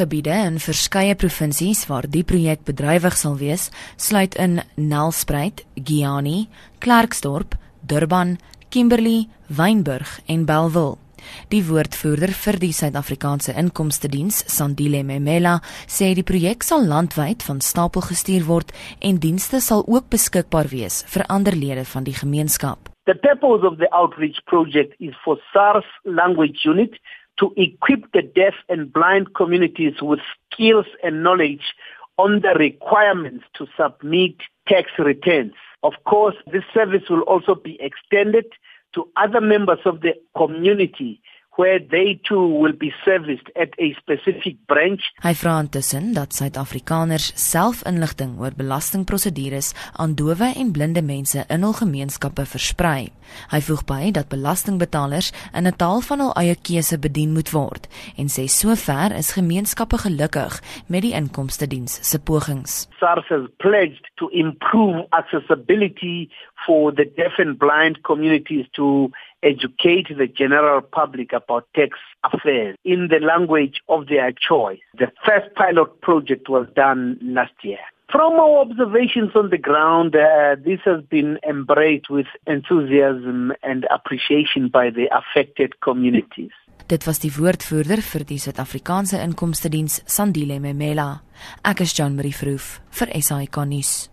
gebiede in verskeie provinsies waar die projek bedrywig sal wees, sluit in Nelspruit, Giani, Klerksdorp, Durban, Kimberley, Wynburg en Bellville. Die woordvoerder vir die Suid-Afrikaanse Inkomste Diens, Sandile Memela, sê die projek sal landwyd van stapel gestuur word en dienste sal ook beskikbaar wees vir ander lede van die gemeenskap. The purpose of the outreach project is for SARS language unit to equip the deaf and blind communities with skills and knowledge on the requirements to submit tax returns. Of course, this service will also be extended to other members of the community where they too will be serviced at a specific branch. Hy vra intussen dat Suid-Afrikaners self inligting oor belastingprosedures aan dowe en blinde mense in hul gemeenskappe versprei. Hy voeg by dat belastingbetalers in 'n taal van hul eie keuse bedien moet word en sê sover is gemeenskappe gelukkig met die inkomste diens se pogings. SARS has pledged to improve accessibility for the deaf and blind communities to educate the general public about tax affairs in the language of their choice. The first pilot project was done last year. From our observations on the ground, uh, this has been embraced with enthusiasm and appreciation by the affected communities. Dit was die woordvoerder vir die Suid-Afrikaanse Inkomste Diens, Sandile Memela. Ek is Jean Marie Verhoef vir SAK nuus.